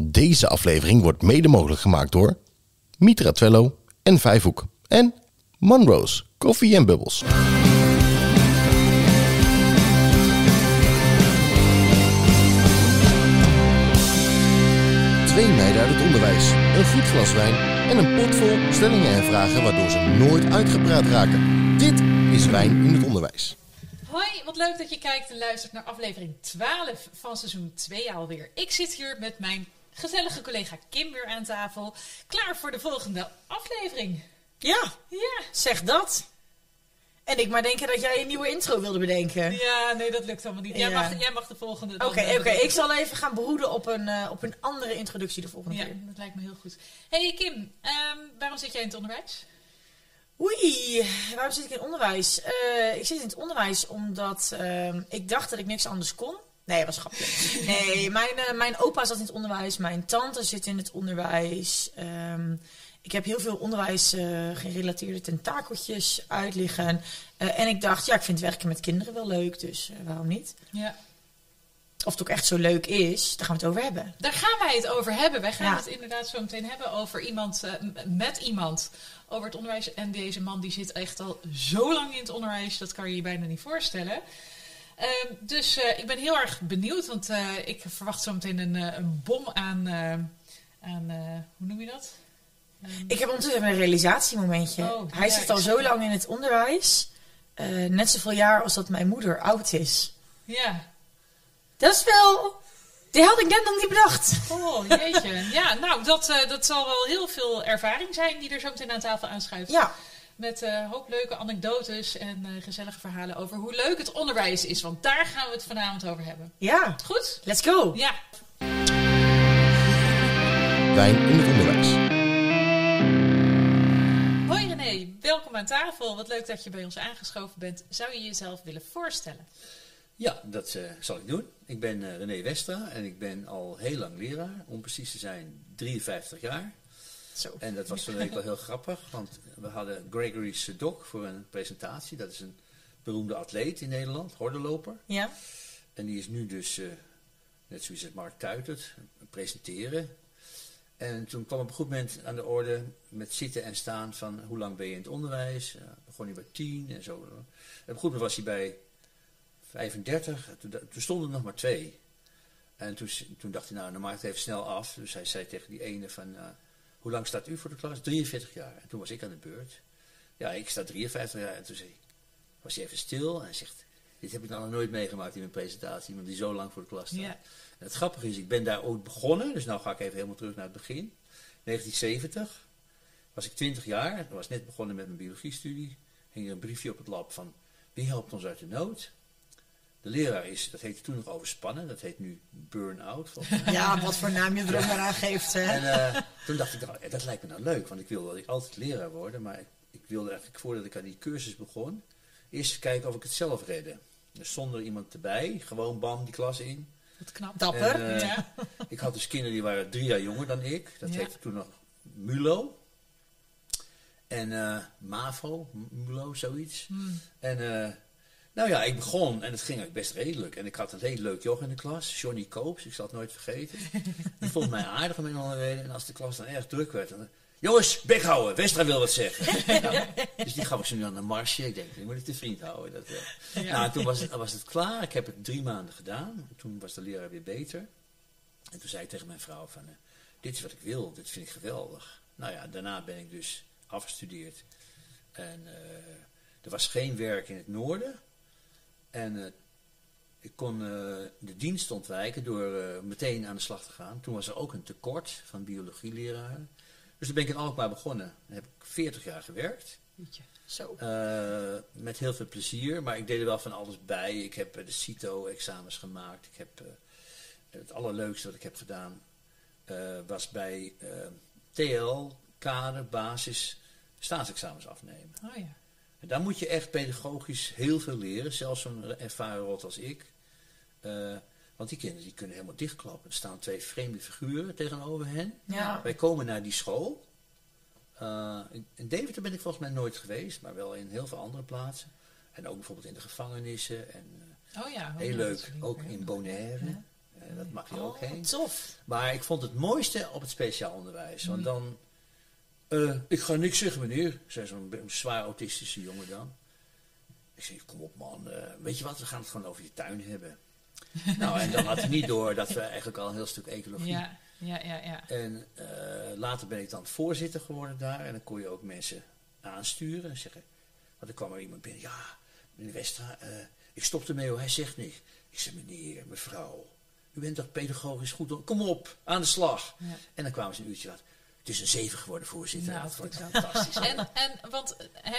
Deze aflevering wordt mede mogelijk gemaakt door Mitra Twello en Vijfhoek en Monroe's Koffie en Bubbles. Twee meiden uit het onderwijs, een goed glas wijn en een pot vol stellingen en vragen waardoor ze nooit uitgepraat raken. Dit is Wijn in het Onderwijs. Hoi, wat leuk dat je kijkt en luistert naar aflevering 12 van seizoen 2 alweer. Ik zit hier met mijn gezellige collega Kim weer aan tafel, klaar voor de volgende aflevering. Ja, Ja. zeg dat. En ik maar denken dat jij een nieuwe intro wilde bedenken. Ja, nee, dat lukt allemaal niet. Jij, Ja. mag, jij mag de volgende. Oké, oké. Ik zal even gaan broeden op een, eh, op een andere introductie de volgende Ja, keer. dat lijkt me heel goed. Hey Kim, ehm, waarom zit jij in het onderwijs? Oei, waarom zit ik in het onderwijs? Eh, ik zit in het onderwijs omdat ehm, ik dacht dat ik niks anders kon. Nee, was grapje. Nee, mijn, eh, mijn opa zat in het onderwijs, mijn tante zit in het onderwijs. Ehm, ik heb heel veel onderwijs eh, gerelateerde tentakeltjes uitliggen. Eh, en ik dacht, ja, ik vind werken met kinderen wel leuk, dus waarom niet? Ja. Of het ook echt zo leuk is, daar gaan we het over hebben. Daar gaan wij het over hebben. Wij gaan Ja. het inderdaad zo meteen hebben over iemand, met iemand over het onderwijs. En deze man die zit echt al zo lang in het onderwijs, dat kan je je bijna niet voorstellen. Ehm, dus eh, ik ben heel erg benieuwd, want eh, ik verwacht zo meteen een, eh, een bom aan, aan hoe noem je dat? Ehm, Ik heb ondertussen een realisatiemomentje. Oh, Hij ja, zit al zo lang in het onderwijs. net zoveel jaar als dat mijn moeder oud is. ja. Dat is wel... Die had ik net nog niet bedacht. Oh, jeetje. ja, nou, dat, dat zal wel heel veel ervaring zijn die er zo meteen aan tafel aanschuift. Ja, Met een hoop leuke anekdotes en eh, gezellige verhalen over hoe leuk het onderwijs is. Want daar gaan we het vanavond over hebben. ja. Goed? Let's go. Ja. Wijn in het Onderwijs. Hoi René, welkom aan tafel. Wat leuk dat je bij ons aangeschoven bent. Zou je jezelf willen voorstellen? Ja, dat eh, zal ik doen. Ik ben eh, René Westra en ik ben al heel lang leraar. Om precies te zijn 53 jaar. Zo. En dat was van de week wel heel grappig, want we hadden Gregory Sedok voor een presentatie. Dat is een beroemde atleet in Nederland, hordenloper. Ja. En die is nu dus, eh, net zoals het Mark Tuitert, presenteren. En toen kwam op een goed moment aan de orde met zitten en staan van hoe lang ben je in het onderwijs. Uh, begon hij bij 10 en zo. En op een goed moment was hij bij 35, toen, toen stonden er nog maar twee. En toen, toen dacht hij, nou, dan maak ik het even snel af. Dus hij zei tegen die ene van, uh, hoe lang staat u voor de klas? 43 jaar. En toen was ik aan de beurt. Ja, ik sta 53 jaar. En toen zei, was hij even stil en hij zegt, dit heb ik nou nog nooit meegemaakt in mijn presentatie. Iemand die zo lang voor de klas staat. Ja. En het grappige is, ik ben daar ooit begonnen. Dus nou ga ik even helemaal terug naar het begin. 1970 was ik 20 jaar. Was net begonnen met mijn biologiestudie. Hing er een briefje op het lab van, wie helpt ons uit de nood? De leraar is, dat heette toen nog overspannen, dat heet nu burn-out. Ja, wat voor naam je er ook maar aan geeft. Hè? En eh, toen dacht ik, nou, dat lijkt me nou leuk, want ik wilde dat ik altijd leraar worden, maar ik, ik wilde eigenlijk voordat ik aan die cursus begon, eerst kijken of ik het zelf redde. Dus zonder iemand erbij, gewoon bam die klas in. Wat knap. Dapper. En, eh, Ja. Ik had dus kinderen die waren drie jaar jonger dan ik. Dat Ja. heette toen nog MULO. En eh, MAVO, MULO, zoiets. Hmm. En eh, nou ja, ik begon en het ging best redelijk. En ik had een heel leuk joch in de klas, Johnny Koops, ik zal het nooit vergeten. Die vond mij aardig om een andere reden. En als de klas dan erg druk werd, dan... Jongens, bek houden, Westra wil wat zeggen. Nou, dus die gaf ik zo nu aan de marsje. Ik denk, ik moet het te vriend houden. Dat. Ja. Nou, en toen was het, was het klaar. Ik heb het drie maanden gedaan. Toen was de leraar weer beter. En toen zei ik tegen mijn vrouw van, eh, dit is wat ik wil, dit vind ik geweldig. Nou ja, daarna ben ik dus afgestudeerd. En eh, er was geen werk in het noorden. En eh, ik kon eh, de dienst ontwijken door eh, meteen aan de slag te gaan. Toen was er ook een tekort van biologieleraren. Dus toen ben ik in Alkmaar begonnen. Daar heb ik 40 jaar gewerkt. Zo. Met heel veel plezier, maar ik deed er wel van alles bij. Ik heb de CITO-examens gemaakt. Ik heb, het allerleukste wat ik heb gedaan was bij TL, kader, basis, staatsexamens afnemen. Oh ja. Daar moet je echt pedagogisch heel veel leren, zelfs zo'n ervaren rot als ik. Eh, want die kinderen die kunnen helemaal dichtklappen. Er staan twee vreemde figuren tegenover hen. Ja. Wij komen naar die school. Eh, in, Deventer ben ik volgens mij nooit geweest, maar wel in heel veel andere plaatsen. En ook bijvoorbeeld in de gevangenissen. En eh, Oh ja. heel leuk, ook in Bonaire. Ja. Dat mag je ook Oh, heen. tof. Maar ik vond het mooiste op het speciaal onderwijs. Mm. Want dan... eh, ik ga niks zeggen, meneer. zei zo'n zwaar autistische jongen dan. Ik zei, kom op man. eh, weet je wat, we gaan het gewoon over je tuin hebben. nou, en dan had hij niet door dat we eigenlijk al een heel stuk ecologie... Ja, ja, ja, ja. En eh, later ben ik dan voorzitter geworden daar. En dan kon je ook mensen aansturen. En zeggen, want er kwam er iemand binnen. Ja, meneer Westra, ik stop ermee hoor. Hij zegt niks. Ik zeg, meneer, mevrouw. U bent toch pedagogisch goed? Kom op, aan de slag. Ja. En dan kwamen ze een uurtje later. Het is een zeven geworden, voorzitter. Nou, dat wordt goed fantastisch. En, en want hè,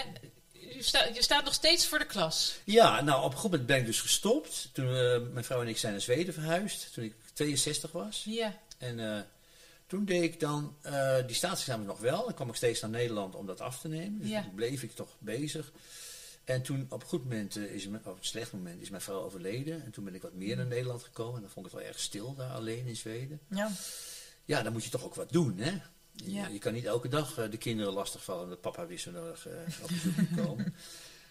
je, sta, je staat nog steeds voor de klas. Ja, nou, op een goed moment ben ik dus gestopt. Toen eh, mijn vrouw en ik zijn naar Zweden verhuisd. Toen ik 62 was. Ja, En eh, toen deed ik dan eh, die staatsexamen nog wel. Dan kwam ik steeds naar Nederland om dat af te nemen. Dus Ja. toen bleef ik toch bezig. En toen op een goed moment, is mijn, op een slecht moment, is mijn vrouw overleden. En toen ben ik wat meer naar Nederland gekomen. En dan vond ik het wel erg stil daar alleen in Zweden. Ja. Ja, dan moet je toch ook wat doen, hè? Je, Ja. je kan niet elke dag eh, de kinderen lastigvallen omdat papa weer zo nodig eh, op bezoek moet komen.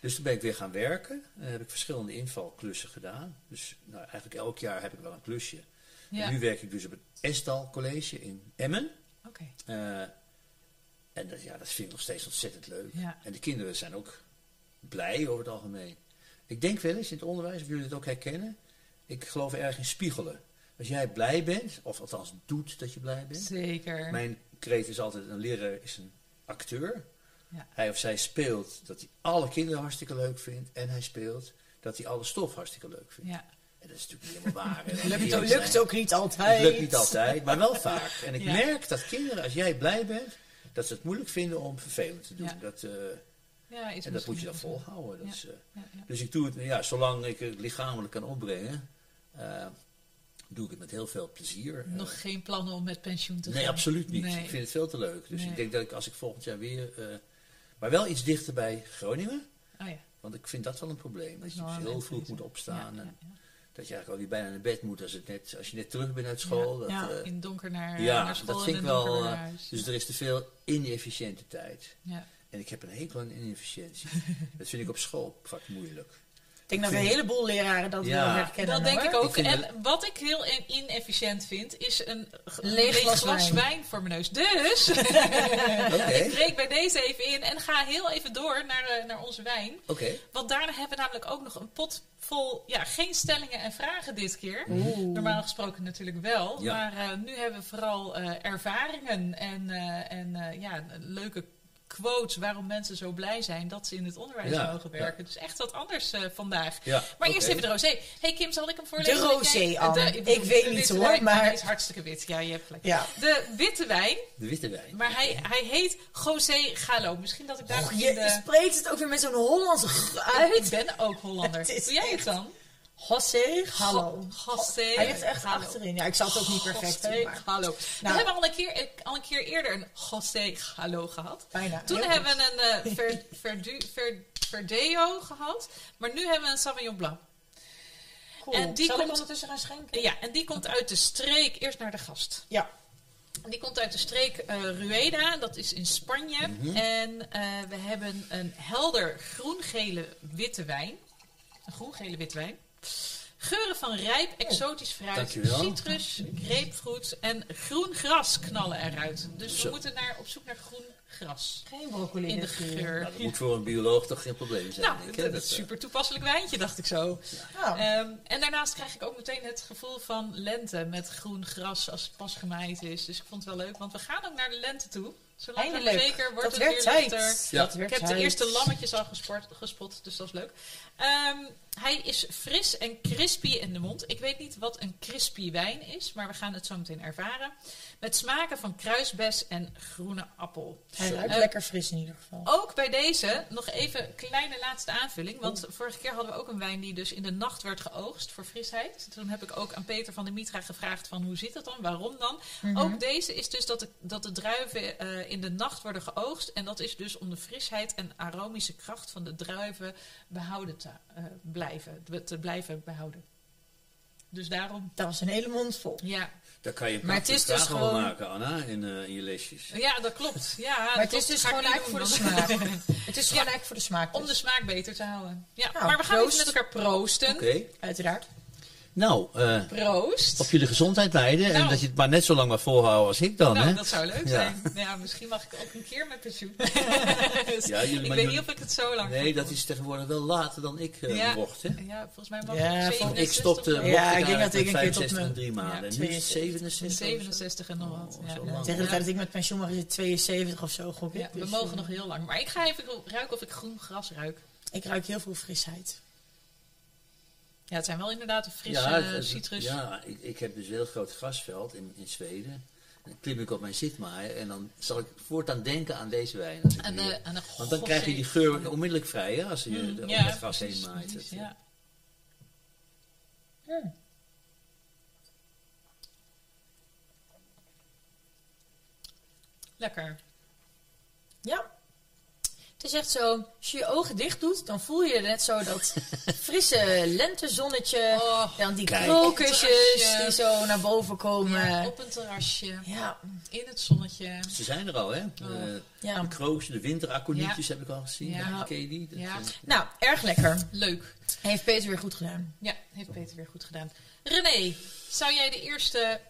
Dus toen ben ik weer gaan werken. En heb ik verschillende invalklussen gedaan. Dus nou, eigenlijk elk jaar heb ik wel een klusje. ja. En nu werk ik dus op het Estal College in Emmen. Oké. En dat, ja, dat vind ik nog steeds ontzettend leuk. Ja. En de kinderen zijn ook blij over het algemeen. Ik denk wel eens in het onderwijs, of jullie het ook herkennen. Ik geloof erg in spiegelen. Als jij blij bent, of althans doet dat je blij bent. Zeker. Mijn kreet is altijd, een leraar is een acteur. Ja. Hij of zij speelt dat hij alle kinderen hartstikke leuk vindt. En hij speelt dat hij alle stof hartstikke leuk vindt. Ja. En dat is natuurlijk niet helemaal waar. Lukt, eerlijk lukt ook niet altijd. het lukt niet altijd, maar wel vaak. En ik Ja. merk dat kinderen, als jij blij bent, dat ze het moeilijk vinden om vervelend te doen. Ja. Dat, eh, Ja, is en dat moet je dan volhouden. Dat is, eh, dus ik doe het, ja, zolang ik het lichamelijk kan opbrengen, eh, doe ik het met heel veel plezier. Eh, Nog geen plannen om met pensioen te gaan? nee, absoluut niet. Nee. Ik vind het veel te leuk. Dus Nee. ik denk dat ik als ik volgend jaar weer, eh, maar wel iets dichter bij Groningen, Oh ja. want ik vind dat wel een probleem. Dat je dus heel vroeg moet opstaan. Ja, en ja. Dat je eigenlijk alweer bijna naar bed moet als, het net, als je net terug bent uit school. Dat, Ja. eh, In donker naar, ja, naar school dat vind in ik wel. eh, dus er is te veel inefficiënte tijd. ja. En ik heb een hekel aan inefficiëntie. dat vind ik op school vaak moeilijk. Ik denk dat een heleboel leraren dat Ja. wel herkennen. Dat denk hoor. ik ook. Ik en wat ik heel in- inefficiënt vind, is een Leeg glas wijn. wijn voor mijn neus. Dus, Oké, ik breek bij deze even in en ga heel even door naar, eh, naar onze wijn. oké. Want daarna hebben we namelijk ook nog een pot vol, ja, geen stellingen en vragen dit keer. Normaal gesproken natuurlijk wel. Ja. Maar eh, nu hebben we vooral eh, ervaringen en, eh, en eh, ja, leuke quotes waarom mensen zo blij zijn dat ze in het onderwijs Ja, mogen werken. Dus echt wat anders eh, vandaag. Ja, Maar eerst even de rosé. hey Kim, zal ik hem voorlezen? De rosé, bedoel, Ik weet de niet hoor, wijn. maar- Hij is hartstikke wit. Ja, je hebt gelijk. Ja. De witte wijn, De witte wijn. maar hij, hij heet José Galo. Misschien dat ik daar je de... spreekt het ook weer met zo'n Hollandse g Ik uit. ben ook Hollander. Doe jij het dan? José, hallo. José. Hij echt Hallo. achterin. Ja, ik zal het ook niet perfect José doen, maar Hallo. We Nou. hebben al een, keer, al een keer eerder een José Hallo gehad. bijna. Toen hebben goed. we een ver, verdu, ver, Verdeo gehad. Maar nu hebben we een Sauvignon Blanc. Cool. en die Zal komt- ik ondertussen gaan schenken? Ja, en die komt uit de streek, eerst naar de gast. Ja. Die komt uit de streek eh, Rueda, dat is in Spanje. Mhm. En eh, we hebben een helder groen-gele witte wijn. Een groen-gele witte wijn. Geuren van rijp, exotisch fruit, Dankjewel. citrus, grapefruit en groen gras knallen eruit. Dus we Zo. moeten naar, op zoek naar groen gras Geen broccoli in de geur. Nou, dat moet voor een bioloog toch geen probleem zijn. Nou, denk ik, dat is een eh, super toepasselijk wijntje, dacht ik zo. Oh. Ehm, en daarnaast krijg ik ook meteen het gevoel van lente met groen gras als het pas gemaaid is. Dus ik vond het wel leuk, want we gaan ook naar de lente toe. Zolang Eindelijk. zeker wordt dat het werd weer tijd. lichter. Ja. Dat werd Ik heb de eerste lammetjes al gesport, gespot, dus dat is leuk. Ehm, hij is fris en crispy in de mond. Ik weet niet wat een crispy wijn is, maar we gaan het zo meteen ervaren. Met smaken van kruisbes en groene appel. Hij ruikt Eh, lekker fris in ieder geval. Ook bij deze nog even een kleine laatste aanvulling. Want vorige keer hadden we ook een wijn die dus in de nacht werd geoogst voor frisheid. Toen heb ik ook aan Peter van de Mitra gevraagd van hoe zit dat dan? Waarom dan? Ook deze is dus dat de, dat de druiven eh, in de nacht worden geoogst. En dat is dus om de frisheid en aromische kracht van de druiven behouden te eh, blijven. Te blijven behouden. Dus daarom, Dat was een hele mond vol. ja. Daar kan je Maar het is dus gewoon- maken, Anna, in, eh, in je lesjes. Ja, dat klopt. Ja, Maar het is dus gewoon eigenlijk voor de smaak. Het is gewoon eigenlijk voor de smaak. Om de dus. smaak beter te houden. Ja, Nou, maar we gaan proost. even met elkaar proosten. Oké. Uiteraard. Nou, eh, Proost. op jullie gezondheid leiden. En Nou. dat je het maar net zo lang maar volhouden als ik dan, nou, hè? dat zou leuk Ja. zijn. Nou Ja, misschien mag ik ook een keer met pensioen. Dus Ja, jullie- ik weet jullie- niet of ik het zo lang Nee, dat is tegenwoordig wel later dan ik eh, Ja. mocht, hè? Ja, volgens mij mag Ja, ik vol- 67 Ik stopte, mocht Ja, ik denk dat ik een keer tot 65 en mijn- drie maanden. nu 72. 67. 67 en nog wat. Oh, lang. Tegen de tijd dat ik met pensioen mag is het 72 of zo, gok ik. We Dus, mogen eh, nog heel lang. Maar ik ga even ruiken of ik groen gras ruik. Ik ruik heel veel frisheid. Ja, het zijn wel inderdaad een frisse ja, het- het- citrus. Ja, ik, ik heb dus een heel groot grasveld in, in Zweden. En dan klim ik op mijn zitmaaier en dan zal ik voortaan denken aan deze wijn. Als ik En, de, en de want dan krijg je die geur onmiddellijk vrij, hè, als je Mm, er ja, het gras heen maait. precies, Dat, ja. Lekker. Ja. Het is echt zo, als je je ogen dicht doet, dan voel je net zo dat frisse lentezonnetje. Oh, Dan die Kijk. krokusjes die zo naar boven komen. ja, op een terrasje, ja. in het zonnetje. Ze zijn er al, hè? Oh. Eh, ja. de kroosje, de winteraconietjes heb ik al gezien. Ja. Ken je die? Dat, Ja. eh, Nou, erg lekker. Leuk. Heeft Peter weer goed gedaan. Ja, heeft Peter weer goed gedaan. René, zou jij de eerste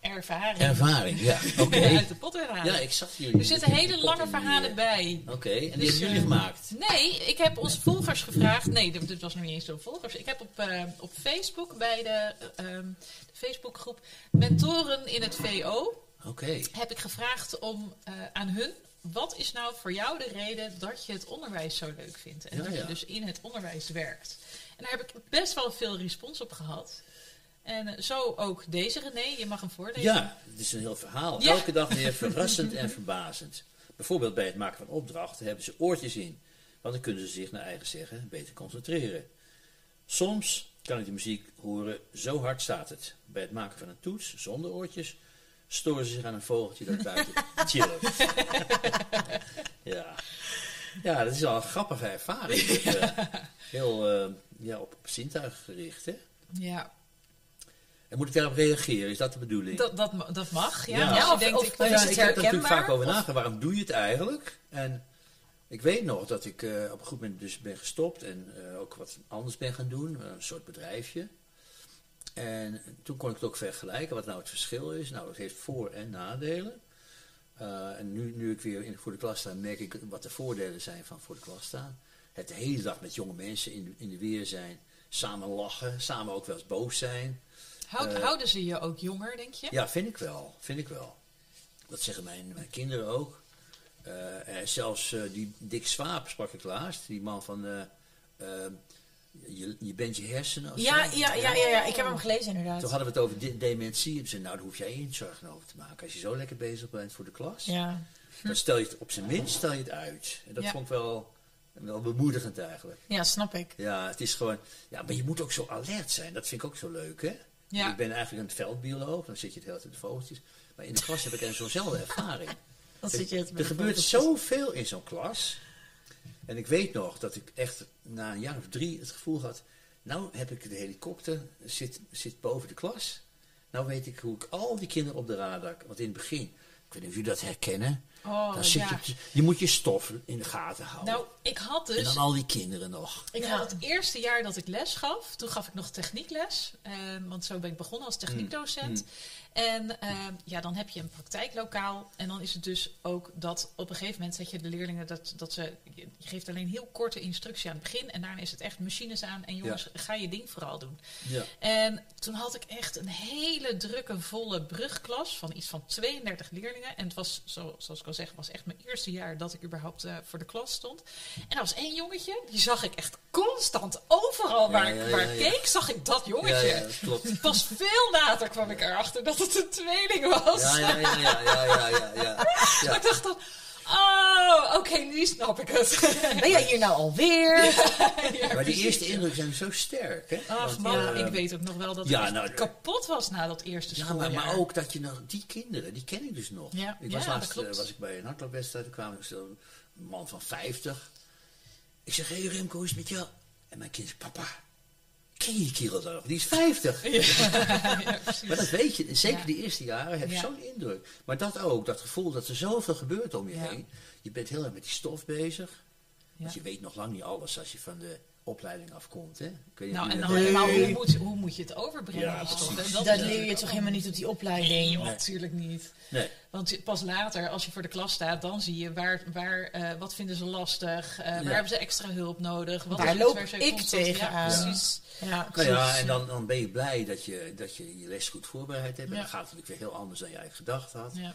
ervaring Ervaring, ja. Oké. uit de pot herhalen? Ja, ik zag jullie. er zitten hele lange verhalen eh, bij. Oké, en die Dus, hebben jullie eh, gemaakt? Nee, ik heb onze volgers gevraagd. Nee, dit, was nog niet eens door volgers. Ik heb op, eh, op Facebook bij de, ehm, de Facebookgroep Mentoren in het VO Oké. heb ik gevraagd om aan hun. Wat is nou voor jou de reden dat je het onderwijs zo leuk vindt? En Ja, dat ja. je dus in het onderwijs werkt. En daar heb ik best wel veel respons op gehad. En zo ook deze René, je mag hem voorlezen. Ja, het is een heel verhaal. Ja. Elke dag weer verrassend en verbazend. Bijvoorbeeld bij het maken van opdrachten hebben ze oortjes in. Want dan kunnen ze zich naar eigen zeggen beter concentreren. Soms kan ik de muziek horen, zo hard staat het. Bij het maken van een toets, zonder oortjes, storen ze zich aan een vogeltje dat buiten ja. ja, dat is al een grappige ervaring. Eh, heel eh, ja, op, op zintuig gericht. Hè? Ja, En moet ik daarop reageren? Is dat de bedoeling? dat, dat, dat mag. Ja, Ja. Ja, of- denkt, of- ik, of Nou is ja, het ik heb er natuurlijk vaak over Of- nagedacht. Waarom doe je het eigenlijk? En ik weet nog dat ik eh, op een goed moment dus ben gestopt en eh, ook wat anders ben gaan doen. Een soort bedrijfje. En toen kon ik het ook vergelijken wat nou het verschil is. Nou, het heeft voor- en nadelen. Eh, en nu, nu ik weer in, voor de klas sta, merk ik wat de voordelen zijn van voor de klas staan. Het de hele dag met jonge mensen in, in de weer zijn. Samen lachen, samen ook wel eens boos zijn. Houd- eh, houden ze je ook jonger, denk je? Ja, vind ik wel. Vind ik wel. Dat zeggen mijn, mijn kinderen ook. Eh, en zelfs eh, die Dick Swaap sprak ik laatst. Die man van... je, je bent je hersenen. of Ja, ja, ja, ja, ja, ik heb hem gelezen inderdaad. Toen hadden we het over de- dementie. En ze zei, nou, daar hoef jij je zorgen over te maken. Als je zo lekker bezig bent voor de klas, Ja. dan stel je het op zijn minst stel je het uit. En dat Ja. vond ik wel, wel bemoedigend eigenlijk. ja, snap ik. Ja, het is gewoon... Ja, maar je moet ook zo alert zijn. Dat vind ik ook zo leuk, hè? Ja. Ik ben eigenlijk een veldbioloog. Dan zit je het hele tijd de vogeltjes. Maar in de klas heb ik een zo'nzelfde ervaring. Dan zit je het er gebeurt zoveel in zo'n klas. En ik weet nog dat ik echt na een jaar of drie het gevoel had... Nou heb ik de helikopter, zit, zit boven de klas. Nou weet ik hoe ik al die kinderen op de radar... Want in het begin, ik weet niet of jullie dat herkennen... Oh, dan zit ja. je, je moet je stof in de gaten houden. Nou, ik had en dus dan al die kinderen nog. Ik Ja. had het eerste jaar dat ik les gaf, toen gaf ik nog techniekles. ehm, want zo ben ik begonnen als techniekdocent. En ehm, ja, dan heb je een praktijklokaal. En dan is het dus ook dat op een gegeven moment zet je de leerlingen dat, dat ze. Je geeft alleen heel korte instructie aan het begin. En daarna is het echt machines aan. En jongens, ga je ding vooral doen. Ja. En toen had ik echt een hele drukke, volle brugklas van iets van 32 leerlingen. En het was, zo, zoals ik al zeg, was echt mijn eerste jaar dat ik überhaupt eh, voor de klas stond. En er was één jongetje, die zag ik echt constant overal waar, Ja, ik, ja, waar ik keek, zag ik dat jongetje. klopt. Pas veel later kwam ik erachter dat het een tweeling was. Ja, ja, ja, ja, ja, ja, ja, ja. Maar ja. ik dacht dan, oh, oké, nu snap ik het. Ben jij hier nou alweer? Ja, Maar die eerste indruk zijn zo sterk, hè? Ach Want, man, eh, ik weet ook nog wel dat ja, ik echt nou, kapot was na dat eerste Ja, schooljaar. maar, maar ook dat je nog die kinderen, die ken ik dus nog. Ja, ik was ja, laatst dat klopt. eh, was ik bij een hardloopwedstrijd, toen kwam ik een man van 50. Ik zeg, hé hey Remco, hoe is het met jou? En mijn kind zegt, papa, ken je die kerel dan nog? Die is 50. ja. Maar dat weet je, zeker die eerste jaren heb je zo'n indruk. Maar dat ook, dat gevoel dat er zoveel gebeurt om je heen. Je bent heel erg met die stof bezig. Want je weet nog lang niet alles als je van de opleiding afkomt. Hè? Ik weet niet Nou, en dan, dat Nee. hoe, moet, hoe moet je het overbrengen? Ja, Dat is leer je toch helemaal niet op die Nee, opleiding? natuurlijk niet. Nee. Want pas later, als je voor de klas staat, dan zie je waar, waar, eh, wat vinden ze lastig, eh, waar hebben ze extra hulp nodig. Wat Waar loop waar ze ik tegenaan? Ja, precies. Ja, Nou ja, precies. en dan, dan ben je blij dat je, dat je je les goed voorbereid hebt. En Ja. dan gaat het natuurlijk weer heel anders dan jij gedacht had. Ja.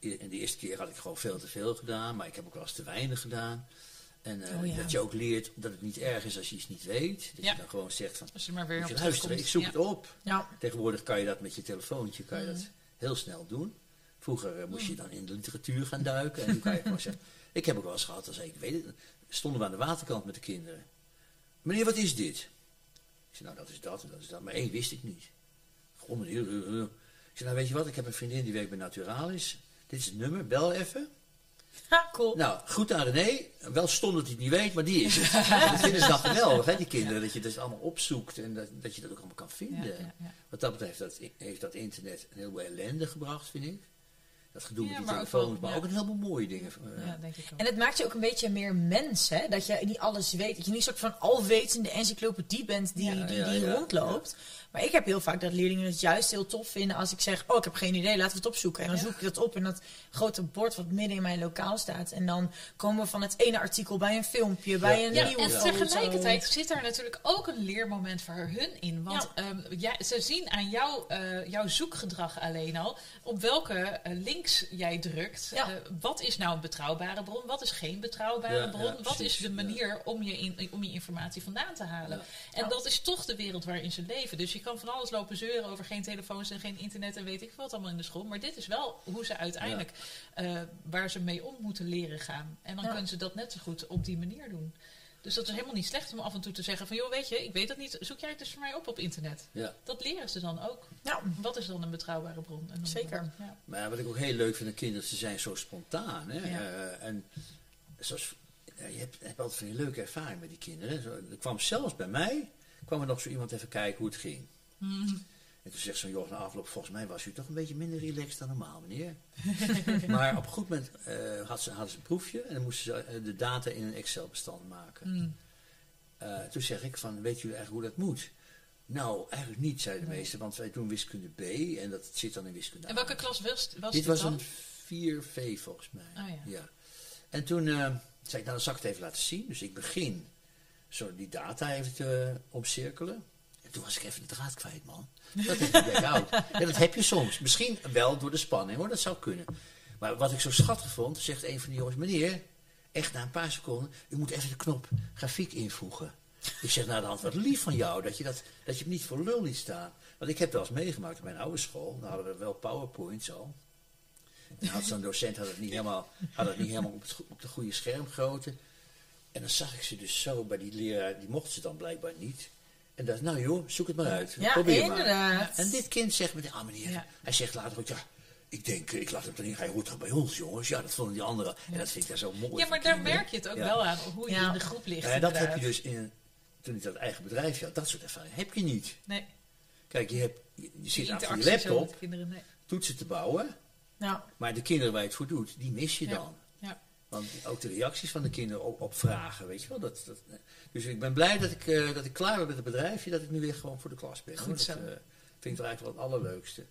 En de eerste keer had ik gewoon veel te veel gedaan, maar ik heb ook wel eens te weinig gedaan. En eh, Oh ja. dat je ook leert dat het niet erg is als je iets niet weet. Dat Ja. je dan gewoon zegt van, Als je maar weer moet je luisteren, ik zoek Ja. het op. Ja. Tegenwoordig kan je dat met je telefoontje kan je dat Mm. heel snel doen. Vroeger eh, moest je dan in de literatuur gaan duiken. En nu kan je gewoon zeggen. Ik heb ook wel eens gehad, als ik weet het, stonden we aan de waterkant met de kinderen. Meneer, wat is dit? Ik zei, nou dat is dat en dat is dat. Maar één wist ik niet. Goh meneer. eh. Ik zei, nou weet je wat, ik heb een vriendin die werkt bij Naturalis. Dit is het nummer, bel even. Ha, cool. Nou, goed aan René. Wel stom dat hij het niet weet, maar die is het. dat vinden ze dan geweldig, hè, die kinderen. Dat je dat allemaal opzoekt en dat, dat je dat ook allemaal kan vinden. Ja, ja, ja. Wat dat betreft dat, heeft dat internet een heleboel ellende gebracht, vind ik. Dat gedoe Ja, met die maar ook telefoons, wel, maar ja. ook een heleboel mooie dingen. Ja, denk ik ook. En het maakt je ook een beetje meer mens, hè? Dat je niet alles weet. Dat je niet een soort van alwetende encyclopedie bent die, Ja, die, ja, die ja, rondloopt. Maar ik heb heel vaak dat leerlingen het juist heel tof vinden als ik zeg... Oh, ik heb geen idee, laten we het opzoeken. En dan Ja. zoek ik dat op in dat grote bord wat midden in mijn lokaal staat. En dan komen we van het ene artikel bij een filmpje, bij een ja, nieuwe en tegelijkertijd zit daar natuurlijk ook een leermoment voor hun in. Want ehm, jij, ze zien aan jou, eh, jouw zoekgedrag alleen al op welke eh, links jij drukt. Ja. Eh, wat is nou een betrouwbare bron? Wat is geen betrouwbare Ja, bron? ja, wat is de ja. manier om, je in, om je informatie vandaan te halen? Ja. En Ja. dat is toch de wereld waarin ze leven. Dus je kan van alles lopen zeuren over geen telefoons en geen internet en weet ik wat allemaal in de school. Maar dit is wel hoe ze uiteindelijk, eh, waar ze mee om moeten leren gaan. En dan Ja. kunnen ze dat net zo goed op die manier doen. Dus dat is helemaal niet slecht om af en toe te zeggen van... joh, weet je, ik weet dat niet, zoek jij het dus voor mij op op internet. Ja. Dat leren ze dan ook. Ja, Wat is dan een betrouwbare bron? En dan- Zeker. Ja. Maar wat ik ook heel leuk vind aan kinderen, ze zijn zo spontaan. Hè? Ja. Eh, en zoals, ja, je hebt, hebt altijd van die leuke ervaring met die kinderen. Zo, er kwam zelfs bij mij, kwam er nog zo iemand even kijken hoe het ging. Mm. En toen zegt zo'n joh na afloop, volgens mij was u toch een beetje minder relaxed dan normaal, meneer. maar op een goed moment eh, had ze, hadden ze een proefje en dan moesten ze eh, de data in een Excel-bestand maken. Mm. Eh, toen zeg ik van, weet jullie eigenlijk hoe dat moet? Nou, eigenlijk niet, zei de meester, want wij doen wiskunde B en dat zit dan in wiskunde A. En welke klas was, was Dit dit was dan? een 4V volgens mij. Ah, ja. En toen zei ik, nou dan zal ik het even laten zien. Dus ik begin zo die data even te omcirkelen. En toen was ik even de draad kwijt, man. Dat is een blackout. Ja, dat heb je soms. Misschien wel door de spanning, hoor. Dat zou kunnen. Maar wat ik zo schattig vond, zegt een van die jongens... Meneer, echt na een paar seconden, u moet even de knop grafiek invoegen. Ik zeg naar de hand, wat lief van jou, dat je, dat, dat je hem niet voor lul liet staan. Want ik heb wel eens meegemaakt op mijn oude school. Dan hadden we wel powerpoints al. En had zo'n docent had het niet helemaal, had het niet helemaal op, het, de goede schermgrootte. En dan zag ik ze dus zo bij die leraar, die mocht ze dan blijkbaar niet. En dacht, nou joh, zoek het maar uit. ja Probeer maar. inderdaad. En dit kind zegt meteen, ah meneer, Ja. hij zegt later ook, ja, ik denk, eh, ik laat hem erin, hij hoort toch bij ons jongens. Ja, dat vonden die anderen. En dat vind ik daar zo mooi. Ja, maar daar kinderen. merk je het ook Ja. wel aan, hoe je in de groep ligt. Nou ja, dat heb je dus in, toen ik dat eigen bedrijfje had, dat soort ervaring heb je niet. Nee, Kijk, je, hebt, je, zit achter je laptop met kinderen, nee. toetsen te bouwen, Ja. maar de kinderen waar je het voor doet, die mis je Ja. dan. Want ook de reacties van de kinderen op, op vragen, weet je wel. Dat, dat, dus ik ben blij dat ik, eh, dat ik klaar ben met het bedrijfje, dat ik nu weer gewoon voor de klas ben. Goed zo. Dat eh, vind ik eigenlijk wel het allerleukste.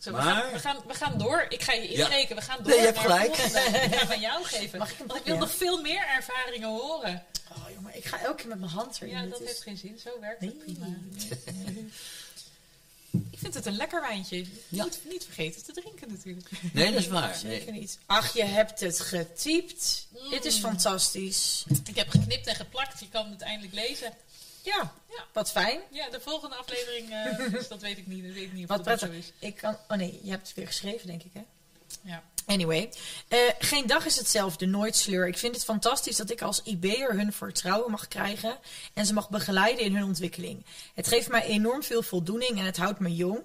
Zo, we, Maar- gaan, we, gaan, we gaan door. Ik ga je Ja. inbreken. We gaan door Nee, je hebt gelijk. Ik ga van jou geven. Mag ik hem Want ik wil nog veel meer ervaringen horen. Oh, jongen, ik ga elke keer met mijn hand erin. Ja, dat is- heeft geen zin. Zo werkt Nee. het prima. Ik vind het een lekker wijntje. Ja. Niet, niet vergeten te drinken natuurlijk. Nee, dat is waar. Zeker Nee. niet. Ach, je hebt het getypt. Mm. Dit is fantastisch. Ik heb geknipt en geplakt. Je kan het eindelijk lezen. Ja, Ja. wat fijn. Ja, de volgende aflevering, eh, dus dat weet ik niet. Dat weet ik niet of Wat dat zo is. Ik kan... Oh nee, je hebt het weer geschreven, denk ik, hè? Ja. Anyway, eh, geen dag is hetzelfde, nooit sleur. Ik vind het fantastisch dat ik als IB'er hun vertrouwen mag krijgen en ze mag begeleiden in hun ontwikkeling. Het geeft mij enorm veel voldoening en het houdt me jong.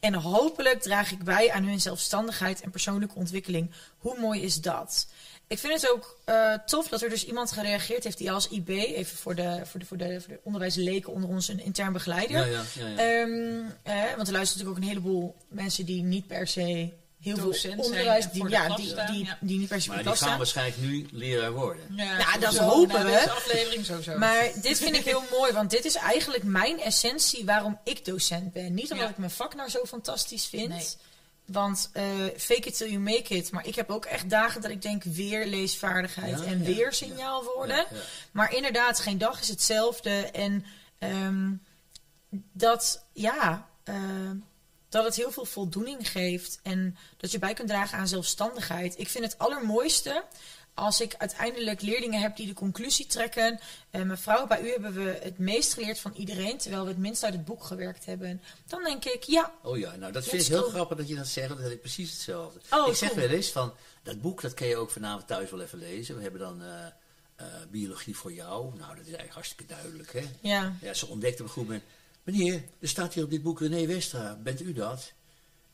En hopelijk draag ik bij aan hun zelfstandigheid en persoonlijke ontwikkeling. Hoe mooi is dat? Ik vind het ook eh, tof dat er dus iemand gereageerd heeft die als IB, even voor de, voor de, voor de, voor de onderwijsleken onder ons, een intern begeleider. Ja, ja, ja, ja. Ehm, eh, want er luisteren natuurlijk ook een heleboel mensen die niet per se heel veel zijn onderwijs die, ja, die, staan, die, ja. die niet per se Maar die gaan staan. waarschijnlijk nu leraar worden. Ja, Nou, dat sowieso. hopen we. Aflevering sowieso. Maar dit vind ik heel mooi, want dit is eigenlijk mijn essentie waarom ik docent ben. Niet omdat Ja. ik mijn vak nou zo fantastisch vind. Nee. Want eh, fake it till you make it. Maar ik heb ook echt dagen dat ik denk weer leesvaardigheid Ja, en ja, weer signaalwoorden. Ja, ja. Maar inderdaad, geen dag is hetzelfde. En ehm, dat, ja, eh, dat het heel veel voldoening geeft. En dat je bij kunt dragen aan zelfstandigheid. Ik vind het allermooiste als ik uiteindelijk leerlingen heb die de conclusie trekken. Eh, mevrouw, bij u hebben we het meest geleerd van iedereen. Terwijl we het minst uit het boek gewerkt hebben. Dan denk ik, ja, Oh ja, nou dat vind ik heel grappig dat je dat zegt. Dat ik precies hetzelfde. Oh, ik zeg cool. wel eens van, dat boek dat kun je ook vanavond thuis wel even lezen. We hebben dan eh, eh, Biologie voor jou. Nou, dat is eigenlijk hartstikke duidelijk, hè. ja. Ja, ze ontdekte op een goed moment, meneer, er staat hier op dit boek René Westra. Bent u dat?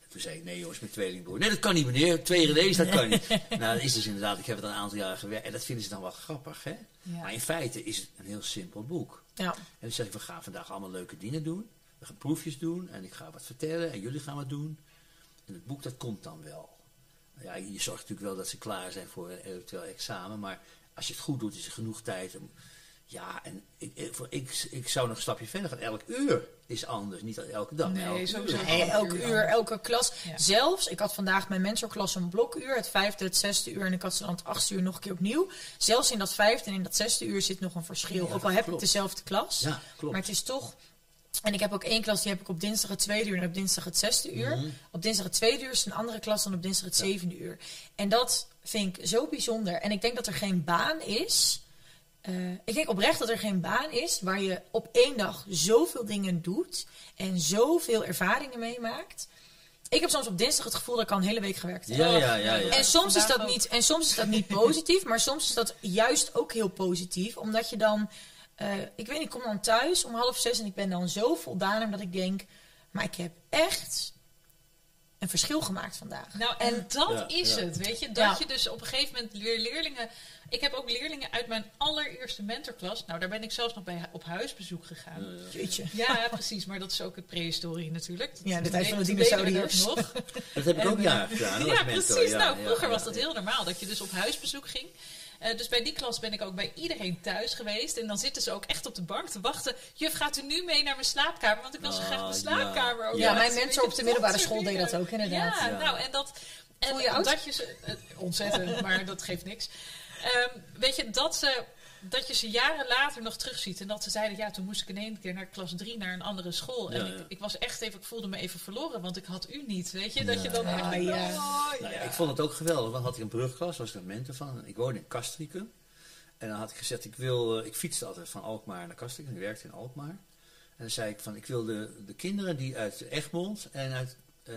En toen zei ik, nee jongens, mijn tweelingbroer. Nee, dat kan niet meneer. Twee René's, dat kan niet. nou, dat is dus inderdaad, ik heb het een aantal jaren gewerkt. En dat vinden ze dan wel grappig, hè. Ja. Maar in feite is het een heel simpel boek. ja. En dan zeg ik, we gaan vandaag allemaal leuke dingen doen. We gaan proefjes doen en ik ga wat vertellen en jullie gaan wat doen. En het boek, dat komt dan wel. Ja, je zorgt natuurlijk wel dat ze klaar zijn voor een eventueel examen. Maar als je het goed doet, is er genoeg tijd om... Ja, en ik, ik, voor- ik, ik zou nog een stapje verder gaan. Elk uur is anders. Niet elke dag, Nee, elk sowieso. uur. Nee, elke uur elke klas. Ja. Zelfs, ik had vandaag mijn mentorklas een blokuur, het vijfde, het zesde uur en ik had ze dan het achtste uur nog een keer opnieuw. Zelfs in dat vijfde en in dat zesde uur zit nog een verschil. Ja, Ook al heb ik dezelfde klas. Ja, klopt. Maar het is toch. En ik heb ook één klas, die heb ik op dinsdag het tweede uur en op dinsdag het zesde uur. Mhm. Op dinsdag het tweede uur is een andere klas dan op dinsdag het zevende uur. En dat vind ik zo bijzonder. En ik denk dat er geen baan is. Eh, ik denk oprecht dat er geen baan is waar je op één dag zoveel dingen doet en zoveel ervaringen meemaakt. Ik heb soms op dinsdag het gevoel dat ik al een hele week gewerkt heb. Ja, ja, ja. ja. En soms, is dat niet, en soms is dat niet positief, maar soms is dat juist ook heel positief. Omdat je dan, eh, ik weet niet, ik kom dan thuis om half zes en ik ben dan zo voldaan omdat ik denk, maar ik heb echt een verschil gemaakt vandaag. Nou, en dat Ja, is ja. het, weet je. Dat Ja. je dus op een gegeven moment weer leerlingen... Ik heb ook leerlingen uit mijn allereerste mentorklas. Nou, daar ben ik zelfs nog bij op huisbezoek gegaan. Jeetje. Ja, precies. Maar dat is ook het prehistorie natuurlijk. Ja, de tijd van de dinosauriërs. dat nog. Dat heb ik ook En, jaren gedaan. ja, als mentor. precies. Ja, nou, ja, vroeger ja, was dat ja. heel normaal, dat je dus op huisbezoek ging. Eh, dus bij die klas ben ik ook bij iedereen thuis geweest. En dan zitten ze ook echt op de bank te wachten. Juf, gaat u nu mee naar mijn slaapkamer? Want ik wil zo Ah, graag mijn ja. slaapkamer ook. Ja, mijn Weet op de middelbare school deed dingen. dat ook inderdaad. Ja, Ja. nou en dat... En Voel je oud? dat je ze... eh, ontzettend, maar dat geeft niks. Ehm, weet je, dat ze... Dat je ze jaren later nog terugziet. En dat ze zeiden, ja, toen moest ik in één keer naar klas 3 naar een andere school. En Ja, ik, ja. ik was echt even, ik voelde me even verloren, want ik had u niet. Weet je, dat je dan Ah, echt. ja. Oh, Nou ja, ik vond het ook geweldig. Dan had ik een brugklas, was ik een mentor van. Ik woonde in Castricum. En dan had ik gezegd, ik, wil, eh, ik fietste altijd van Alkmaar naar Castricum. Ik werkte in Alkmaar. En dan zei ik van, ik wil de, de kinderen die uit Egmond en uit eh,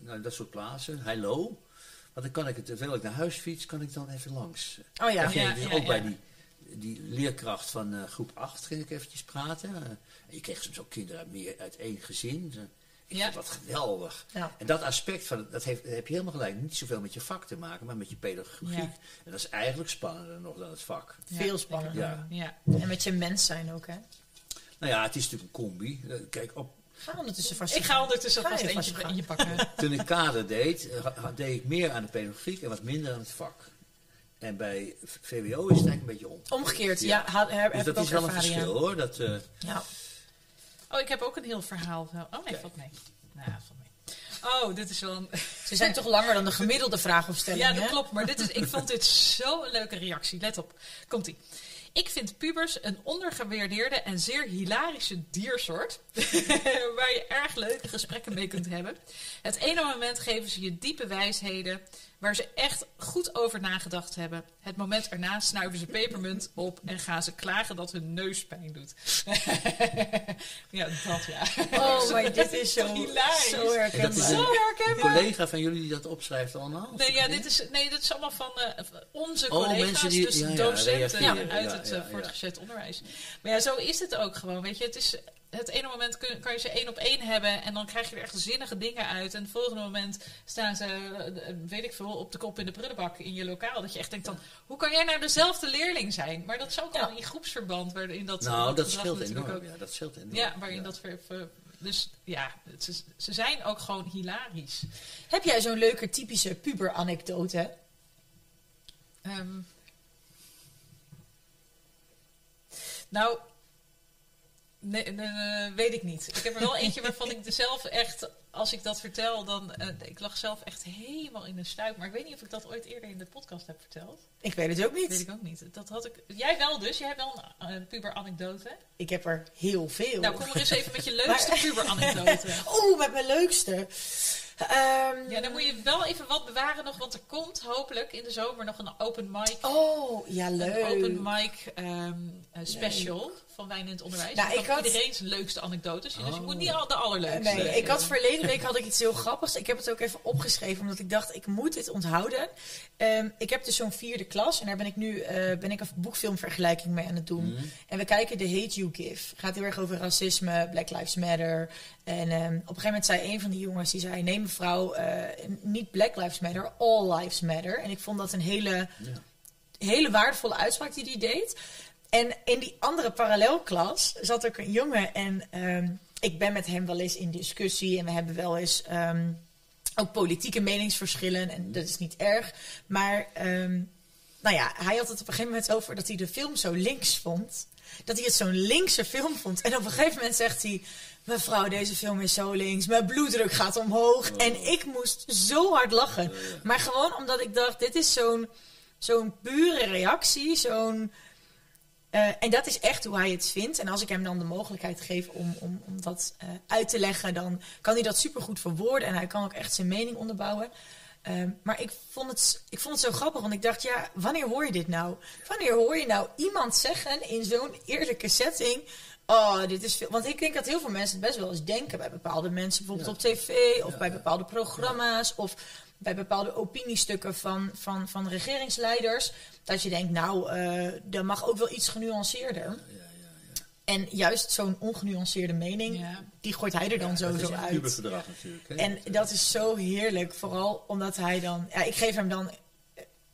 nou, dat soort plaatsen, Heilo. Want dan kan ik het, terwijl ik naar huis fiets, kan ik dan even langs. Oh ja. Ja, ik dus ja, ook ja. bij die, die leerkracht van eh, groep 8 ging ik eventjes praten. Eh, en je kreeg soms ook kinderen uit, meer uit één gezin. Eh, ik Ja. vond dat geweldig. Ja. En dat aspect, van, dat heeft, heb je helemaal gelijk, niet zoveel met je vak te maken, maar met je pedagogiek. Ja. En dat is eigenlijk spannender nog dan het vak. Veel spannender. Ja. Ja. En met je mens zijn ook, hè. Nou ja, het is natuurlijk een combi. Eh, Kijk, op, Ga ondertussen vast. Ik ga ondertussen Ga vast je eentje in je pakken. toen ik kader deed, eh, deed ik meer aan de pedagogiek en wat minder aan het vak. En bij VWO is het eigenlijk een beetje om. Omgekeerd, Ja. ja. ha- heb, Dus dat ik is wel een ja. verschil hoor. Dat, eh, Ja. Oh, ik heb ook een heel verhaal. Oh nee, valt mee. Nou, valt mee. Oh, dit is wel een... Ze zijn toch langer dan de gemiddelde vraag of stelling, Ja, dat hè? klopt. Maar dit is, ik vond dit zo'n leuke reactie. Let op. Komt-ie. Ik vind pubers een ondergewaardeerde en zeer hilarische diersoort. waar je erg leuke gesprekken mee kunt hebben. Het ene moment geven ze je diepe wijsheden. Waar ze echt goed over nagedacht hebben. Het moment erna snuiven ze pepermunt op. en gaan ze klagen dat hun neus pijn doet. ja, dat ja. Oh, maar dit is zo, Hilarisch. zo dat is herkenbaar. Zo een collega van jullie die dat opschrijft allemaal? Nee, ja, dit is, nee, dat is allemaal van eh, onze Oh, collega's, die- dus ja, ja, docenten reageren. uit Ja, het ja, eh, ja. voortgezet onderwijs. Maar ja, zo is het ook gewoon, weet je. Het is, het ene moment kun, kan je ze één op één hebben en dan krijg je er echt zinnige dingen uit. En het volgende moment staan ze, eh, weet ik veel, op de kop in de prullenbak in je lokaal. Dat je echt denkt dan, hoe kan jij nou dezelfde leerling zijn? Maar dat is ook al in groepsverband, waarin dat Nou, dat scheelt enorm. ook- Ja, dat scheelt enorm. Ja, waarin dat ver, ver- dus ja, ze, ze zijn ook gewoon hilarisch. Heb jij zo'n leuke typische puber-anekdote? Ehm, nou, nee, nee, nee, weet ik niet. Ik heb er wel eentje waarvan ik zelf echt, als ik dat vertel, dan. eh, ik lag zelf echt helemaal in de stuip. Maar ik weet niet of ik dat ooit eerder in de podcast heb verteld. Ik weet het ook niet. Weet ik ook niet. Dat had ik. Jij wel dus. Jij hebt wel een eh, puber-anekdote. Ik heb er heel veel. Nou, kom er eens even met je leukste puber-anecdote. Oeh, met mijn leukste. Ehm, Ja, dan moet je wel even wat bewaren nog, want er komt hopelijk in de zomer nog een open mic. Oh, ja, Een leuk. open mic ehm, eh, special van Wijn in het Onderwijs. Nou, ik had- Iedereen zijn leukste anekdotes. Dus je Oh. moet niet al de allerleukste. Nee, ik had verleden week had ik iets heel grappigs. Ik heb het ook even opgeschreven, omdat ik dacht, ik moet dit onthouden. Ehm, ik heb dus zo'n vierde klas en daar ben ik nu eh, ben ik een boekfilmvergelijking mee aan het doen. Mhm. En we kijken The Hate You Give. Het gaat heel erg over racisme, Black Lives Matter. En ehm, op een gegeven moment zei een van die jongens, die zei, nee mevrouw, eh, niet Black Lives Matter, All Lives Matter. En ik vond dat een hele Ja. hele waardevolle uitspraak die hij deed. En in die andere parallelklas zat ook een jongen en ehm, ik ben met hem wel eens in discussie en we hebben wel eens ehm, ook politieke meningsverschillen en dat is niet erg. Maar ehm, nou ja, hij had het op een gegeven moment over dat hij de film zo links vond. Dat hij het zo'n linkse film vond. En op een gegeven moment zegt hij... Mevrouw, deze film is zo links. Mijn bloeddruk gaat omhoog. En ik moest zo hard lachen. Maar gewoon omdat ik dacht, dit is zo'n zo'n pure reactie. Zo'n... eh, en dat is echt hoe hij het vindt. En als ik hem dan de mogelijkheid geef om, om, om dat eh, uit te leggen, dan kan hij dat supergoed verwoorden. En hij kan ook echt zijn mening onderbouwen. Ehm, maar ik vond, het, ik vond het zo grappig, want ik dacht, ja, wanneer hoor je dit nou? Wanneer hoor je nou iemand zeggen in zo'n eerlijke setting... Oh, dit is veel. Want ik denk dat heel veel mensen het best wel eens denken bij bepaalde mensen, bijvoorbeeld op tv of bij bepaalde programma's of bij bepaalde opiniestukken van, van, van regeringsleiders. Dat je denkt, nou, eh dat mag ook wel iets genuanceerder. En juist zo'n ongenuanceerde mening, Ja. die gooit hij er dan dat is sowieso een uit. natuurlijk. Hè? En dat is zo heerlijk, vooral omdat hij dan... Ja, ik geef hem dan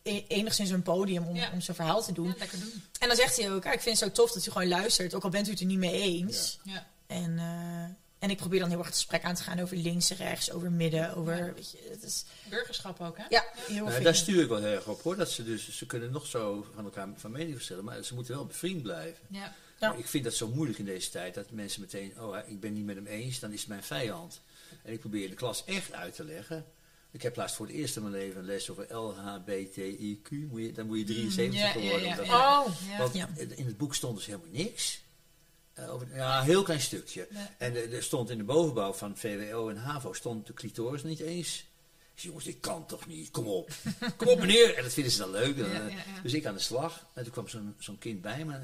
eh, enigszins een podium om, Ja. om zijn verhaal te doen. Ja, lekker doen. En dan zegt hij ook, "Ah, ik vind het zo tof dat u gewoon luistert, ook al bent u het er niet mee eens. Ja. En, eh, en ik probeer dan heel erg het gesprek aan te gaan over links en rechts, over midden, over... Weet je, het is, Burgerschap ook, hè? ja, heel Nou, daar stuur ik wel heel erg op hoor. Dat ze, dus, ze kunnen nog zo van elkaar van mening verschillen, maar ze moeten wel bevriend blijven. Ja. Ja. Ik vind dat zo moeilijk in deze tijd dat mensen meteen, oh ik ben niet met hem eens, dan is het mijn vijand. En ik probeer de klas echt uit te leggen. Ik heb laatst voor het eerst in mijn leven een les over LHBTIQ. Moet je, dan moet je 73 Ja, ja, worden. ja. Oh, Ja. Want in het boek stond dus helemaal niks. Eh, over, ja, een heel klein stukje. En er stond in de bovenbouw van VWO en HAVO stond de clitoris niet eens. Ik zei, jongens, dit kan toch niet? Kom op. Kom op, meneer. En dat vinden ze dan leuk. Dan, eh. Dus ik aan de slag. En toen kwam zo'n zo'n kind bij me.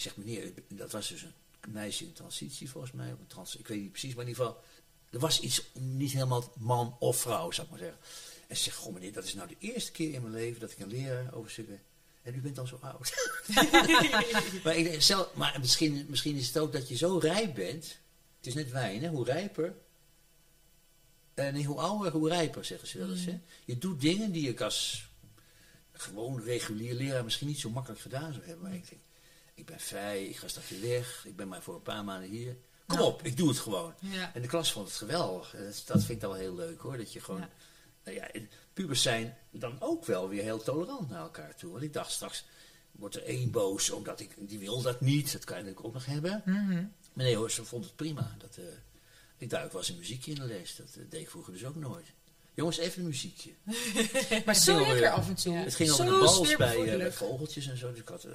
En zegt, meneer, dat was dus een meisje in transitie volgens mij. Of een trans, ik weet niet precies, maar in ieder geval... Er was iets niet helemaal man of vrouw, zou ik maar zeggen. En ze zegt, goh meneer, dat is nou de eerste keer in mijn leven dat ik een leraar over zit. En u bent al zo oud. maar, ik denk zelf, maar misschien, misschien is het ook dat je zo rijp bent. Het is net wijn, hè? hoe rijper. En nee, hoe ouder, hoe rijper, zeggen ze wel eens. Hè? Je doet dingen die ik als gewoon regulier leraar misschien niet zo makkelijk gedaan zou hebben. Maar ik denk, ik ben vrij, ik ga straks weer weg, ik ben maar voor een paar maanden hier. Kom Nou. op, ik doe het gewoon. Ja. En de klas vond het geweldig. Dat, dat vind ik dan wel heel leuk hoor. Dat je gewoon. Ja. Nou ja, pubers zijn dan ook wel weer heel tolerant naar elkaar toe. Want ik dacht straks wordt er één boos omdat ik. Die wil dat niet. Dat kan je natuurlijk ook nog hebben. Mhm. Maar nee hoor, ze vond het prima. Dat, eh, ik duik was een muziekje in de les. Dat eh, deed ik vroeger dus ook nooit. Jongens, even een muziekje. Maar zo lekker af en toe. Het ging over de bals bij, eh, bij vogeltjes en zo. Dus ik had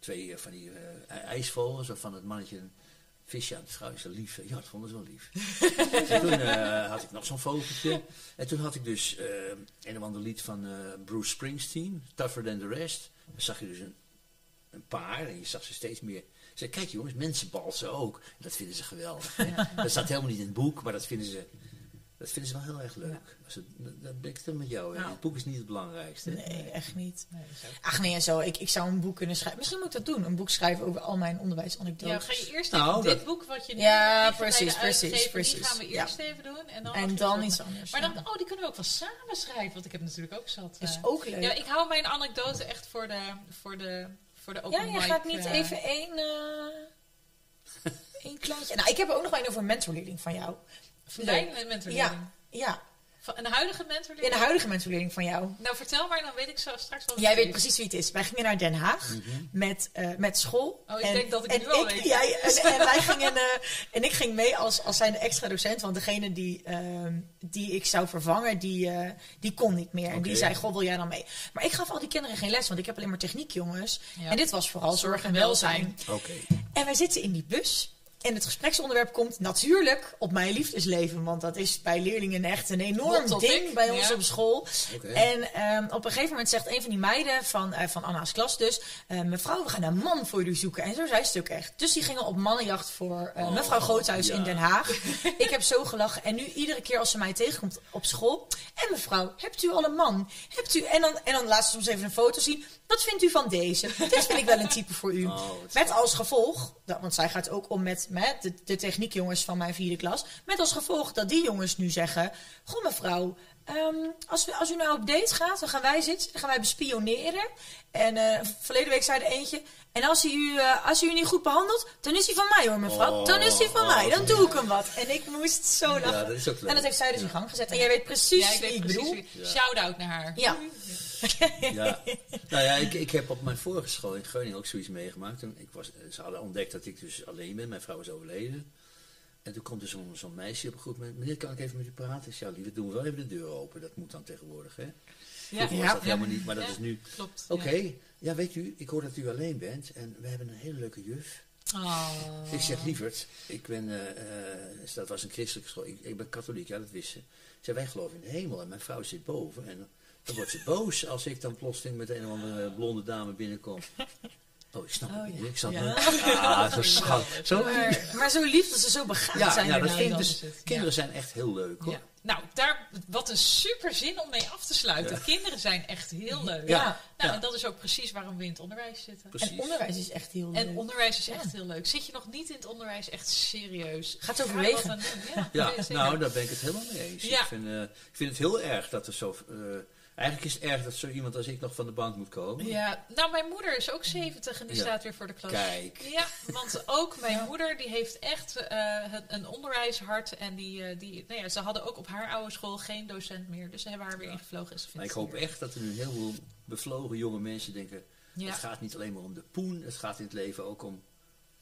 twee eh, van die eh, ijsvogels waarvan het mannetje een visje aan het is. Lief. Ja, dat vonden ze wel lief. en toen eh, had ik nog zo'n vogeltje. En toen had ik dus eh, een of ander lied van Bruce Springsteen, Tougher Than The Rest. Dan zag je dus een, een paar en je zag ze steeds meer. Zei, kijk jongens, mensen balsen ook. En dat vinden ze geweldig. hè. Dat staat helemaal niet in het boek, maar dat vinden ze, dat vinden ze wel heel erg leuk. Dat ben ik het met jou. hè. Ja. Het boek is niet het belangrijkste. Nee, echt niet. Nee. Ach nee, en zo. Ik, ik zou een boek kunnen schrijven. Misschien moet ik dat doen. Een boek schrijven over al mijn Ja, onderwijsanekdotes. ga je eerst Nou, even dit dat- boek wat je nu Ja, precies, precies, precies. Die gaan we Ja. eerst even doen. En dan, en dan iets anders. Maar ja. dan, oh, die kunnen we ook wel samen schrijven. Want ik heb natuurlijk ook zat. is eh, ook leuk. ja, ik hou mijn anekdote echt voor de, voor de, voor de open Ja, je mic, gaat niet eh, even één... eh, één kleintje. Nou, ik heb er ook nog een over een mentorleerling van jou. Zijn mentorleerling. Ja, ja. Van Een huidige mentorleerling? In de huidige mentorleerling van jou. Nou, vertel maar, dan weet ik zo straks wel. Jij het weet is. precies wie het is. Wij gingen naar Den Haag met, eh, met school. Oh, ik denk dat ik en nu al weet. Jij, en, en wij gingen, eh, en ik ging mee als, als zijn extra docent. Want degene die, ehm, die ik zou vervangen, die, eh, die kon niet meer. En die zei, goh, wil jij dan mee? Maar ik gaf al die kinderen geen les, want ik heb alleen maar techniek, jongens. Ja. En dit was vooral zorg en welzijn. Oké. En wij zitten in die bus. En het gespreksonderwerp komt natuurlijk op mijn liefdesleven. Want dat is bij leerlingen echt een enorm ding bij ons ja. op school. En ehm, op een gegeven moment zegt een van die meiden van, eh, van Anna's klas dus... eh, mevrouw, we gaan een man voor jullie zoeken. En zo zei ze het ook echt. Dus die gingen op mannenjacht voor eh, Oh, mevrouw Groothuis ja. in Den Haag. ik heb zo gelachen. En nu iedere keer als ze mij tegenkomt op school... En mevrouw, hebt u al een man? Hebt u... En dan, en dan laat ze soms even een foto zien. Wat vindt u van deze? Dit vind ik wel een type voor u. Oh, Met als gevolg, dat, want zij gaat ook om met, met de, de techniekjongens van mijn vierde klas. Met als gevolg dat die jongens nu zeggen: Goh, mevrouw, ehm, als, we, als u nou op date gaat, dan gaan wij zitten, dan gaan wij bespioneren. En eh, verleden week zei er eentje: En als hij, u, eh, als hij u niet goed behandelt, dan is hij van mij hoor, mevrouw. Oh, dan is hij van oh, mij, dan wat doe ik hem wat. En ik moest zo lachen. Ja, dat is ook leuk. en dat heeft zij dus in gang gezet. En jij weet precies Ja, ik wie ik precies bedoel. wie. Shout-out naar haar. Ja. Ja. Nou ja, ik, ik heb op mijn vorige school in Groningen ook zoiets meegemaakt. En ik was, ze hadden ontdekt dat ik dus alleen ben. Mijn vrouw is overleden. En toen komt er zo'n zo'n meisje op een goed moment. Meneer, kan ik even met u praten? Ik ja, lieve, doen we wel even de deur open. Dat moet dan tegenwoordig, hè? Ja, was Ja. dat helemaal niet, maar dat Ja. is nu... klopt. Oké, ja. ja. weet u, ik hoor dat u alleen bent. En we hebben een hele leuke juf. Oh. Ik zeg, lieverd, ik ben, eh, eh, dat was een christelijke school. Ik, ik ben katholiek, ja, dat wist ze. Ze zei, wij geloven in de hemel en mijn vrouw zit boven. En dan wordt ze boos als ik dan plotseling met een of andere blonde dame binnenkom. Oh, ik snap het niet. Ik zat Ja. Ah, zo schat. Zo, Maar, maar zo lief dat ze zo begaafd ja, zijn. ja, dat vind ik dus. het, Kinderen zijn echt heel leuk, hoor. Ja. Nou, daar, wat een super zin om mee af te sluiten. Kinderen zijn echt heel leuk. Ja. Nou, Ja. en dat is ook precies waarom we in het onderwijs zitten. Precies. En onderwijs is echt heel leuk. En onderwijs is echt heel leuk. Zit je nog niet in het onderwijs, echt serieus. Gaat Ga overwegen. Ja, Ja, nou, daar ben ik het helemaal mee eens. Ja. Ik, vind, eh, ik vind het heel erg dat er zo... eh, eigenlijk is het erg dat zo iemand als ik nog van de bank moet komen. Ja, nou, mijn moeder is ook 70 en die Ja. staat weer voor de klas. Kijk. Ja, want ook mijn moeder die heeft echt eh, het- een onderwijshart. En die, eh, die, nou ja, ze hadden ook op haar oude school geen docent meer. Dus ze hebben haar weer ingevlogen. En ze vindt ik hoop echt dat er nu heel veel bevlogen jonge mensen denken... Ja. Het gaat niet alleen maar om de poen, het gaat in het leven ook om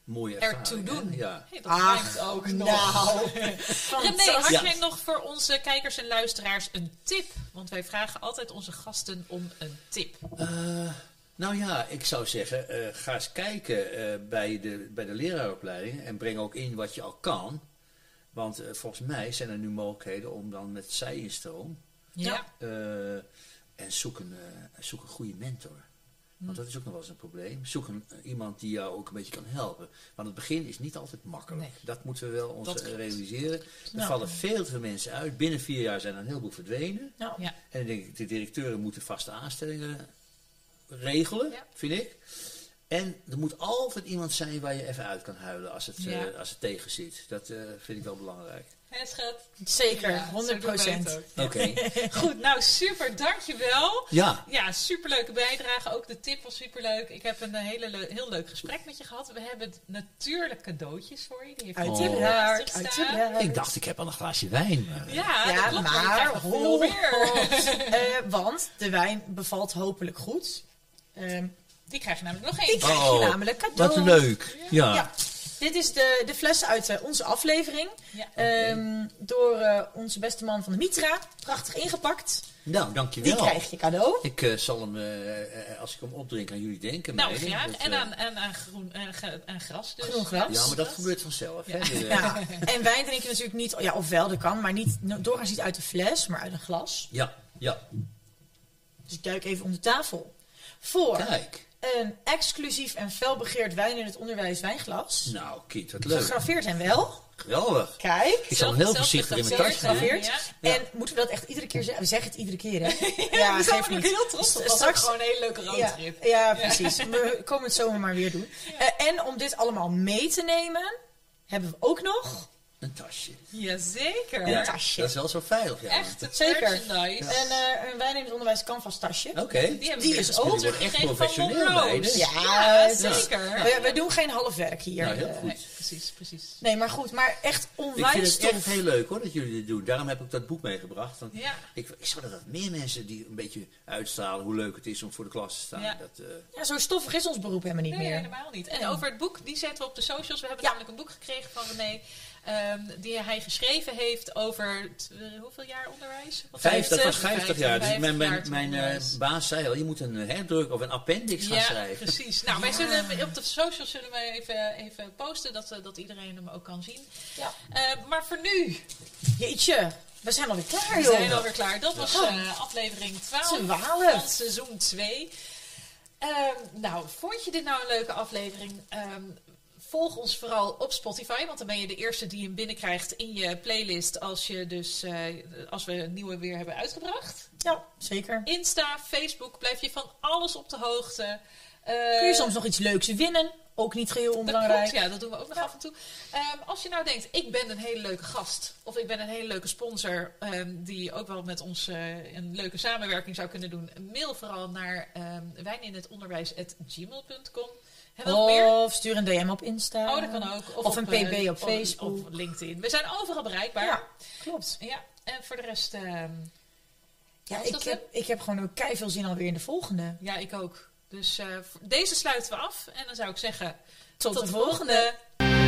mooie Ertoe ervaringen. doen. Ja. Hey, dat Ach, lijkt ook nog. nou. René, had Ja. jij nog voor onze kijkers en luisteraars een tip? Want wij vragen altijd onze gasten om een tip. Eh, nou ja, ik zou zeggen, eh, ga eens kijken eh, bij, de, bij de leraaropleiding en breng ook in wat je al kan. Want volgens mij zijn er nu mogelijkheden om dan met zij-instroom Ja. eh, en zoek een, eh, zoek een goede mentor. Want dat is ook nog wel eens een probleem. Zoek een, eh, iemand die jou ook een beetje kan helpen. Want het begin is niet altijd makkelijk. Nee. Dat moeten we wel ons eh, realiseren. Er Ja. vallen veel te veel mensen uit. Binnen vier jaar zijn er een heleboel verdwenen. Ja. Ja. En dan denk ik, de directeuren moeten vaste aanstellingen regelen, Ja. vind ik. En er moet altijd iemand zijn waar je even uit kan huilen als het, Ja. eh, als het tegen zit. Dat eh, vind ik wel belangrijk. Hè, schat? Zeker, Ja, 100 zo doen wij het ook. Oké. Goed, nou super, dankjewel. Ja. Ja, superleuke bijdrage. Ook de tip was superleuk. Ik heb een eh, hele heel leuk gesprek met je gehad. We hebben natuurlijk cadeautjes voor je. Die heeft Uiteraard. Ik dacht, ik heb al een glaasje wijn. maar- Ja, Ja, dat klopt, maar je maar krijgt nog veel ho, meer. ho. Eh, want de wijn bevalt hopelijk goed. Ehm, Die krijg je namelijk nog die één. krijg je Oh, namelijk cadeau. Wat leuk. Ja. Ja, dit is de, de fles uit eh, onze aflevering. Ja. Ehm, door eh, onze beste man van de Mitra. Prachtig ingepakt. Nou, Die dankjewel. krijg je cadeau. Ik eh, zal hem, als ik hem opdrink, aan jullie denken. Nou, graag. Dat, En aan, en aan, groen, en gras dus. Groen gras. Ja, maar dat gebeurt vanzelf. Hè? Ja. En wijn drink je natuurlijk niet, ja, ofwel dat kan, maar niet, doorgaans niet uit de fles, maar uit een glas. ja, ja. Dus ik duik even onder tafel. Voor Kijk. Een exclusief en felbegeerd wijn in het onderwijs wijnglas. Nou, Kiet, wat leuk. Gegraveerd en wel. Geweldig. Kijk. Ik zal hem Zelf- heel voorzichtig in mijn gegraveerd, tas Gegraveerd. Ja. En moeten we dat echt iedere keer zeggen? We zeggen het iedere keer, hè? Ja, we zijn geeft er ook niet. heel trots op. Dat Straks- gewoon een hele leuke roadtrip. ja, precies. We komen het zomaar maar weer doen. Eh, en om dit allemaal mee te nemen, hebben we ook nog Een tasje. Jazeker. Een tasje. Dat is wel zo veilig, ja. Echt een Zeker. merchandise. En eh, een wijn in het onderwijs canvas tasje. Oké. Die, hebben Die we is dus ook echt professioneel bij, dus. Ja, Ja, ja. zeker. We, we doen geen half werk hier. Nou, heel goed. Nee, precies, precies. Nee, maar goed. Maar echt Ik onwijs vind het echt tof. heel leuk hoor, dat jullie dit doen. Daarom heb ik dat boek meegebracht. Want Ja. ik, ik zou dat meer mensen die een beetje uitstralen hoe leuk het is om voor de klas te staan. Ja. Dat, eh, Ja, zo stoffig is ons beroep helemaal niet Nee, meer. helemaal niet. En Nee. over het boek, die zetten we op de socials. We hebben Ja. namelijk een boek gekregen van René. Ehm, die hij geschreven heeft over t- eh, hoeveel jaar onderwijs? Wat Vijf, dat was 50? 50 jaar. Dus 50 mijn, mijn, eh, baas zei al, je moet een herdruk of een appendix gaan Ja, schrijven. precies. Nou, wij Ja. zullen hem op de socials zullen we even, even posten, dat, eh, dat iedereen hem ook kan zien. Ja. Eh, maar voor nu, Jeetje, we zijn alweer klaar, we joh. zijn alweer klaar. Dat was eh, aflevering 12 Twaalf. van seizoen 2. Ehm, nou, vond je dit nou een leuke aflevering? Ehm, volg ons vooral op Spotify, want dan ben je de eerste die hem binnenkrijgt in je playlist als, je dus, eh, als we een nieuwe weer hebben uitgebracht. Ja, zeker. Insta, Facebook, blijf je van alles op de hoogte. Eh, Kun je soms nog iets leuks winnen? Ook niet geheel dat onbelangrijk. klopt, ja, dat doen we ook nog af en toe. Ehm, als je nou denkt, ik ben een hele leuke gast, of ik ben een hele leuke sponsor, ehm, die ook wel met ons eh, een leuke samenwerking zou kunnen doen, mail vooral naar um, wijninhetonderwijs.gmail.com. Of stuur een DM op Insta. Oh, dat kan ook. Of, een eh, pb op Facebook. Of LinkedIn. We zijn overal bereikbaar. Ja, klopt. Ja, en voor de rest, ehm, Ja, ik heb, ik heb gewoon ook kei veel zin alweer in de volgende. ja, ik ook. Dus eh, deze sluiten we af. En dan zou ik zeggen, Tot, tot de de volgende. volgende.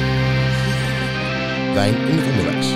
Wijn in het onderwijs.